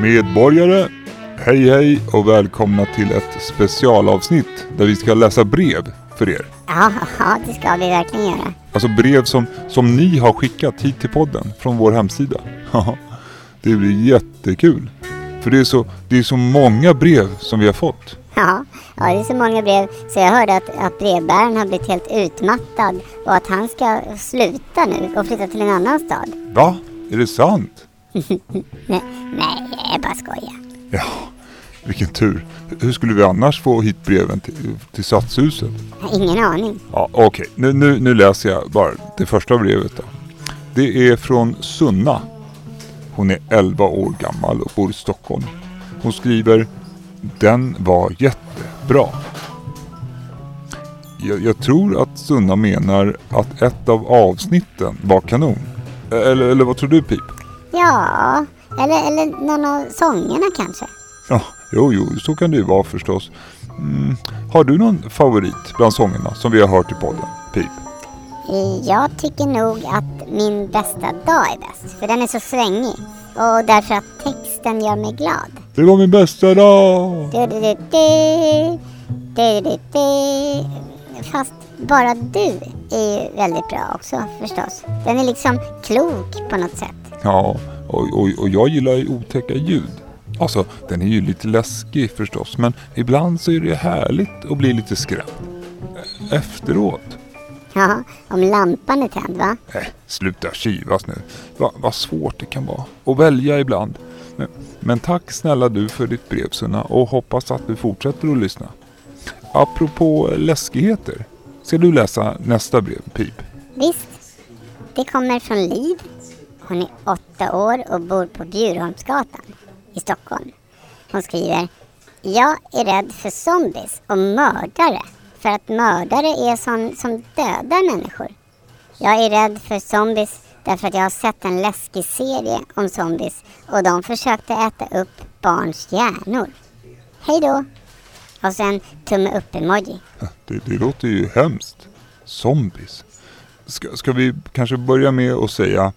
Medborgare, hej hej och välkomna till ett specialavsnitt där vi ska läsa brev för er. Ja, ja, det ska vi verkligen göra. Alltså brev som, som ni har skickat hit till podden från vår hemsida. Det blir jättekul. För det är, så, det är så många brev som vi har fått. Ja, ja, det är så många brev så jag hörde att, att brevbäraren har blivit helt utmattad och att han ska sluta nu och flytta till en annan stad. Va? Är det sant? Nej, nej, jag bara skojar. Ja, vilken tur. Hur skulle vi annars få hit breven till, till Stadshuset? Ingen aning. Ja, Okej, nu, nu, nu läser jag bara det första brevet då. Det är från Sunna. Hon är 11 år gammal och bor i Stockholm. Hon skriver Den var jättebra. Jag, jag tror att Sunna menar att ett av avsnitten var kanon. Eller, eller vad tror du Pip? Ja, eller, eller någon av sångerna kanske. Ja, jo, jo, så kan det ju vara förstås. Mm, har du någon favorit bland sångerna som vi har hört i podden, Pip? Eh, Jag tycker nog att min bästa dag är bäst, för den är så svängig. Och därför att texten gör mig glad. Det var min bästa dag! Du, du, du, du, du, du, du. Fast bara du är ju väldigt bra också förstås. Den är liksom klok på något sätt. Ja, och, och, och jag gillar ju otäcka ljud. Alltså, den är ju lite läskig förstås, men ibland så är det härligt att bli lite skrämd. Efteråt. Ja, om lampan är tänd va? Äh, sluta kivas nu. Va, vad svårt det kan vara. att välja ibland. Men, men tack snälla du för ditt brev Sunna och hoppas att du fortsätter att lyssna. Apropå läskigheter. Ska du läsa nästa brev, Pip? Visst. Det kommer från Liv. Hon är åtta år och bor på Bjurholmsgatan i Stockholm. Hon skriver Jag är rädd för zombies och mördare. För att mördare är sån som dödar människor. Jag är rädd för zombies därför att jag har sett en läskig serie om zombies och de försökte äta upp barns hjärnor. Hej då! Och sen tumme upp-emoji. Det, det låter ju hemskt. Zombies. Ska, ska vi kanske börja med att säga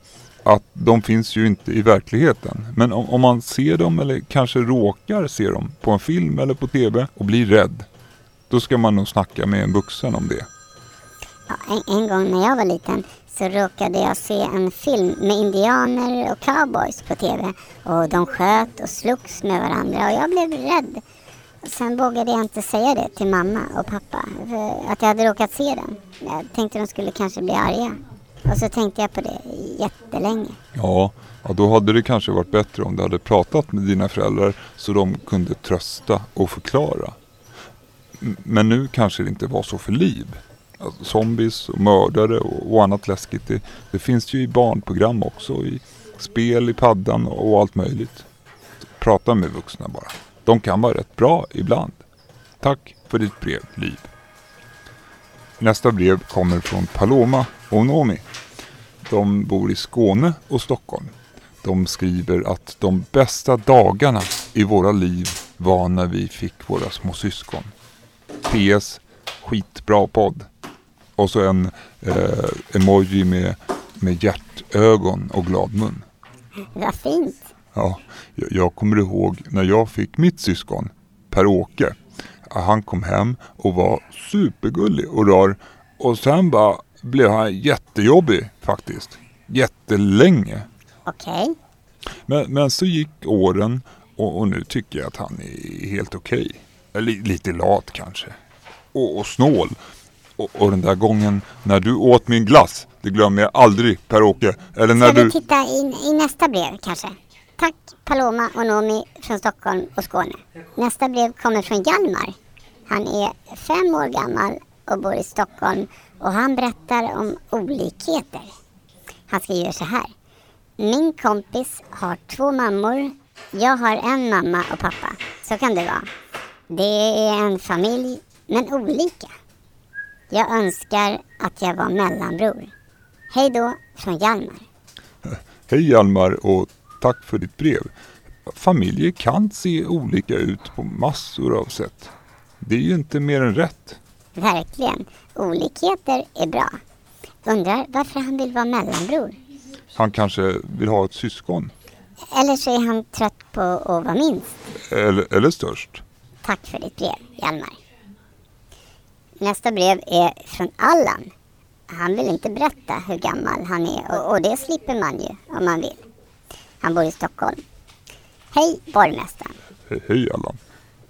att de finns ju inte i verkligheten. Men om, om man ser dem eller kanske råkar se dem på en film eller på TV och blir rädd. Då ska man nog snacka med en vuxen om det. Ja, en, en gång när jag var liten så råkade jag se en film med indianer och cowboys på TV. Och de sköt och slogs med varandra och jag blev rädd. Sen vågade jag inte säga det till mamma och pappa, för att jag hade råkat se den. Jag tänkte de skulle kanske bli arga. Alltså, och så tänkte jag på det jättelänge. Ja, ja, då hade det kanske varit bättre om du hade pratat med dina föräldrar så de kunde trösta och förklara. Men nu kanske det inte var så för liv. Alltså, zombies och mördare och, och annat läskigt. Det, det finns ju i barnprogram också. I spel i paddan och allt möjligt. Prata med vuxna bara. De kan vara rätt bra ibland. Tack för ditt brev, Liv. Nästa brev kommer från Paloma och Nomi. De bor i Skåne och Stockholm. De skriver att de bästa dagarna i våra liv var när vi fick våra små syskon. PS. Skitbra podd. Och så en eh, emoji med, med hjärtögon och glad mun. Vad fint. Ja, jag, jag kommer ihåg när jag fick mitt syskon, Per-Åke. Han kom hem och var supergullig och rar. Och sen bara blev han jättejobbig faktiskt. Jättelänge. Okej. Men, men så gick åren och, och nu tycker jag att han är helt okej. Eller Lite lat kanske. Och, och snål. Och, och den där gången när du åt min glass, det glömmer jag aldrig Per-Åke. Eller när Ska du... vi titta i, i nästa brev kanske? Tack Paloma och Nomi från Stockholm och Skåne. Nästa brev kommer från Hjalmar. Han är fem år gammal och bor i Stockholm och han berättar om olikheter. Han skriver så här. Min kompis har två mammor. Jag har en mamma och pappa. Så kan det vara. Det är en familj, men olika. Jag önskar att jag var mellanbror. Hej då från Hjalmar. Hej Hjalmar och tack för ditt brev. Familjer kan se olika ut på massor av sätt. Det är ju inte mer än rätt. Verkligen. Olikheter är bra. Undrar varför han vill vara mellanbror. Han kanske vill ha ett syskon. Eller så är han trött på att vara minst. Eller, eller störst. Tack för ditt brev, Hjalmar. Nästa brev är från Allan. Han vill inte berätta hur gammal han är och, och det slipper man ju om man vill. Han bor i Stockholm. Hej borgmästaren. He hej Allan.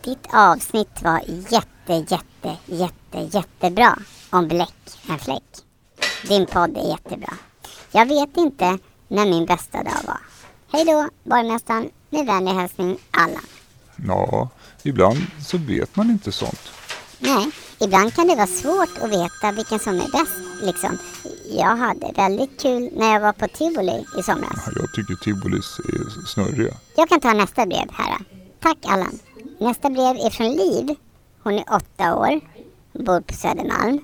Ditt avsnitt var jätte, jätte, jätte, jättebra om bläck en fläck. Din podd är jättebra. Jag vet inte när min bästa dag var. Hej då, borgmästaren. Med vänlig hälsning Allan. Ja, ibland så vet man inte sånt. Nej, ibland kan det vara svårt att veta vilken som är bäst. Liksom. Jag hade väldigt kul när jag var på tivoli i somras. Jag tycker tivolis är snurriga. Jag kan ta nästa brev här. Tack Allan. Nästa brev är från Liv. Hon är åtta år, bor på Södermalm.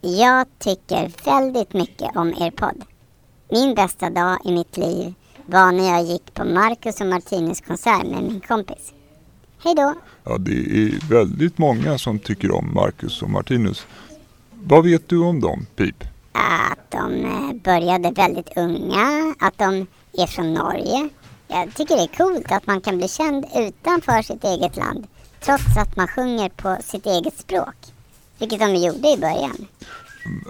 Jag tycker väldigt mycket om er podd. Min bästa dag i mitt liv var när jag gick på Marcus och Martinus konsert med min kompis. Hej då! Ja, det är väldigt många som tycker om Marcus och Martinus. Vad vet du om dem, Pip? Att de eh, började väldigt unga, att de är från Norge. Jag tycker det är coolt att man kan bli känd utanför sitt eget land trots att man sjunger på sitt eget språk. Vilket de gjorde i början.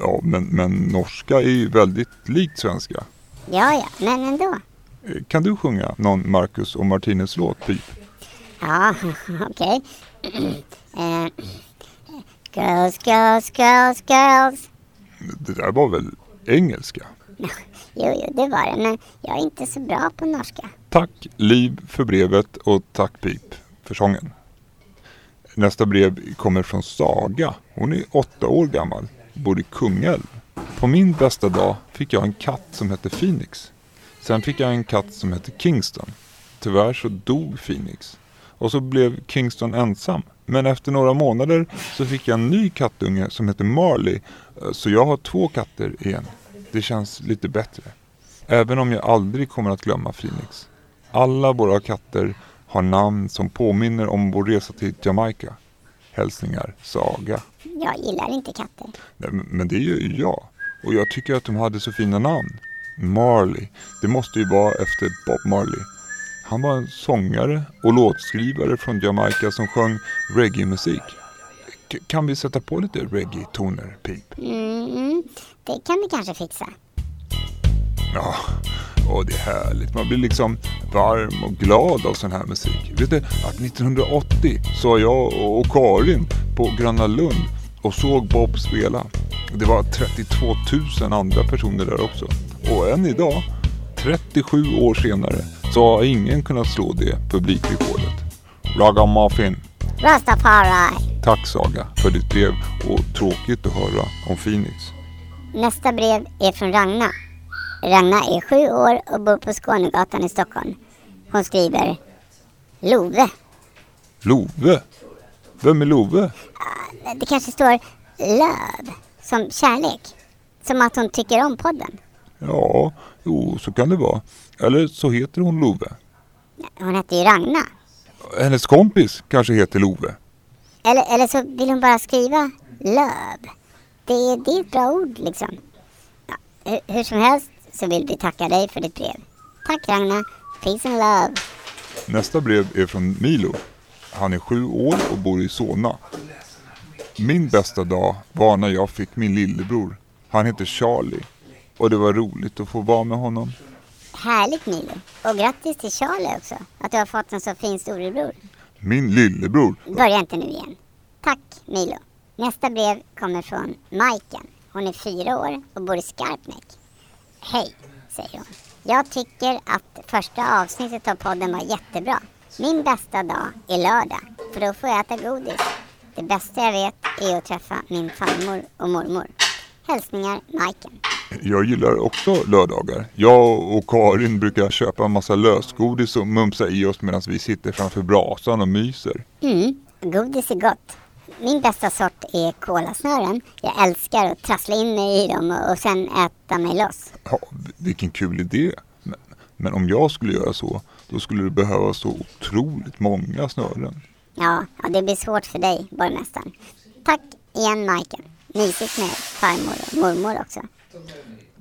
Ja, men, men norska är ju väldigt likt svenska. Ja, ja, men ändå. Kan du sjunga någon Marcus och Martinus låt, Pip? Ja, okej. Eh, girls, girls, girls, girls. Det där var väl engelska? Jo, jo, det var det, men jag är inte så bra på norska. Tack Liv för brevet och tack Pip för sången. Nästa brev kommer från Saga. Hon är åtta år gammal, bor i Kungälv. På min bästa dag fick jag en katt som hette Phoenix. Sen fick jag en katt som hette Kingston. Tyvärr så dog Phoenix. Och så blev Kingston ensam. Men efter några månader så fick jag en ny kattunge som heter Marley. Så jag har två katter igen. Det känns lite bättre. Även om jag aldrig kommer att glömma Phoenix. Alla våra katter har namn som påminner om vår resa till Jamaica. Hälsningar Saga. Jag gillar inte katter. Nej, men- det gör ju jag. Och jag tycker att de hade så fina namn. Marley. Det måste ju vara efter Bob Marley. Han var en sångare och låtskrivare från Jamaica som sjöng reggae-musik. Kan vi sätta på lite reggae-toner, Pip? Mm, det kan vi kanske fixa. Ja, och det är härligt. Man blir liksom varm och glad av sån här musik. Vet du att 1980 så var jag och Karin på Gröna Lund och såg Bob spela. Det var 32 000 andra personer där också. Och än idag, 37 år senare, så har ingen kunnat slå det publikrekordet. Ragamuffin. Rastafari. Tack Saga för ditt brev och tråkigt att höra om Phoenix. Nästa brev är från Ragna. Ragna är sju år och bor på Skånegatan i Stockholm. Hon skriver Love. Love? Vem är Love? Det kanske står Love som kärlek. Som att hon tycker om podden. Ja, jo, så kan det vara. Eller så heter hon Love. Hon heter ju Ragna. Hennes kompis kanske heter Love. Eller, eller så vill hon bara skriva Love. Det, är- det är ett bra ord liksom. Ja, hur, hur som helst så vill vi tacka dig för ditt brev. Tack Ragna. Peace and love. Nästa brev är från Milo. Han är sju år och bor i Solna. Min bästa dag var när jag fick min lillebror. Han heter Charlie. Och det var roligt att få vara med honom. Härligt Milo. Och grattis till Charlie också. Att du har fått en så fin storebror. Min lillebror. Börja inte nu igen. Tack Milo. Nästa brev kommer från Majken. Hon är fyra år och bor i Skarpnäck. Hej, säger hon. Jag tycker att första avsnittet av podden var jättebra. Min bästa dag är lördag, för då får jag äta godis. Det bästa jag vet är att träffa min farmor och mormor. Hälsningar Majken. Jag gillar också lördagar. Jag och Karin brukar köpa en massa lösgodis och mumsa i oss medan vi sitter framför brasan och myser. Mm, godis är gott. Min bästa sort är kolasnören. Jag älskar att trassla in mig i dem och, sen äta mig loss. Ja, vilken kul idé. Men, men om jag skulle göra så, då skulle det behövas så otroligt många snören. Ja, ja, det blir svårt för dig, borgmästaren. Tack igen, Majken. Mysigt med farmor och mormor också.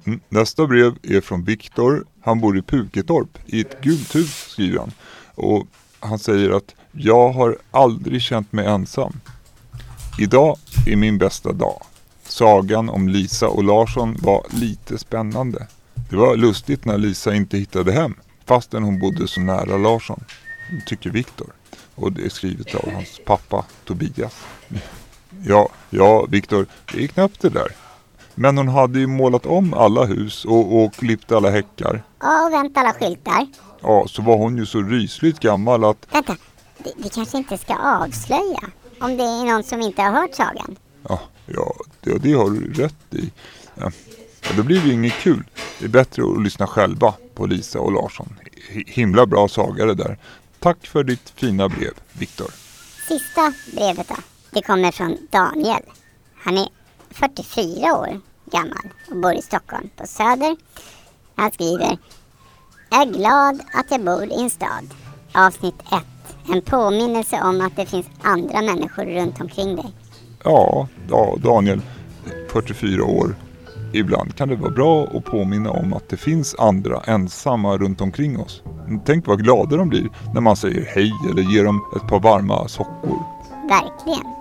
Mm, Nästa brev är från Viktor. Han bor i Puketorp i ett gult hus skriver han. Och han säger att jag har aldrig känt mig ensam. Idag är min bästa dag. Sagan om Lisa och Larsson var lite spännande. Det var lustigt när Lisa inte hittade hem fastän hon bodde så nära Larsson, tycker Viktor. Och det är skrivet av hans pappa Tobias. Ja, ja Viktor, det är knappt det där. Men hon hade ju målat om alla hus och, och klippt alla häckar. Ja, och vänt alla skyltar. Ja, så var hon ju så rysligt gammal att... Vänta, vi, kanske inte ska avslöja om det är någon som inte har hört sagan. Ja, ja det, det har du rätt i. Ja. Ja, då blir det inget kul. Det är bättre att lyssna själva på Lisa och Larsson. Himla bra saga det där. Tack för ditt fina brev, Viktor. Sista brevet då. Det kommer från Daniel. Han är 44 år gammal och bor i Stockholm på Söder. Han skriver Jag är glad att jag bor i en stad. Avsnitt 1. En påminnelse om att det finns andra människor runt omkring dig. Ja, ja Daniel, 44 år. Ibland kan det vara bra att påminna om att det finns andra ensamma runt omkring oss. Tänk vad glada de blir när man säger hej eller ger dem ett par varma sockor. Verkligen.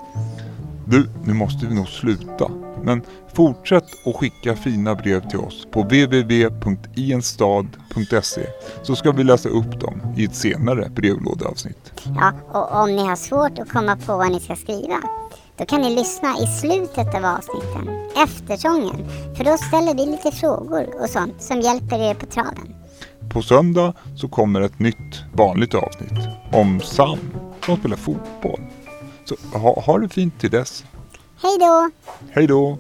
Du, nu måste vi nog sluta. Men fortsätt att skicka fina brev till oss på www.ienstad.se så ska vi läsa upp dem i ett senare brevlådeavsnitt. Ja, och om ni har svårt att komma på vad ni ska skriva då kan ni lyssna i slutet av avsnitten, efter sången. För då ställer vi lite frågor och sånt som hjälper er på traven. På söndag så kommer ett nytt vanligt avsnitt om Sam som spelar fotboll. Så ha, ha det fint till dess. Hej då! Hej då!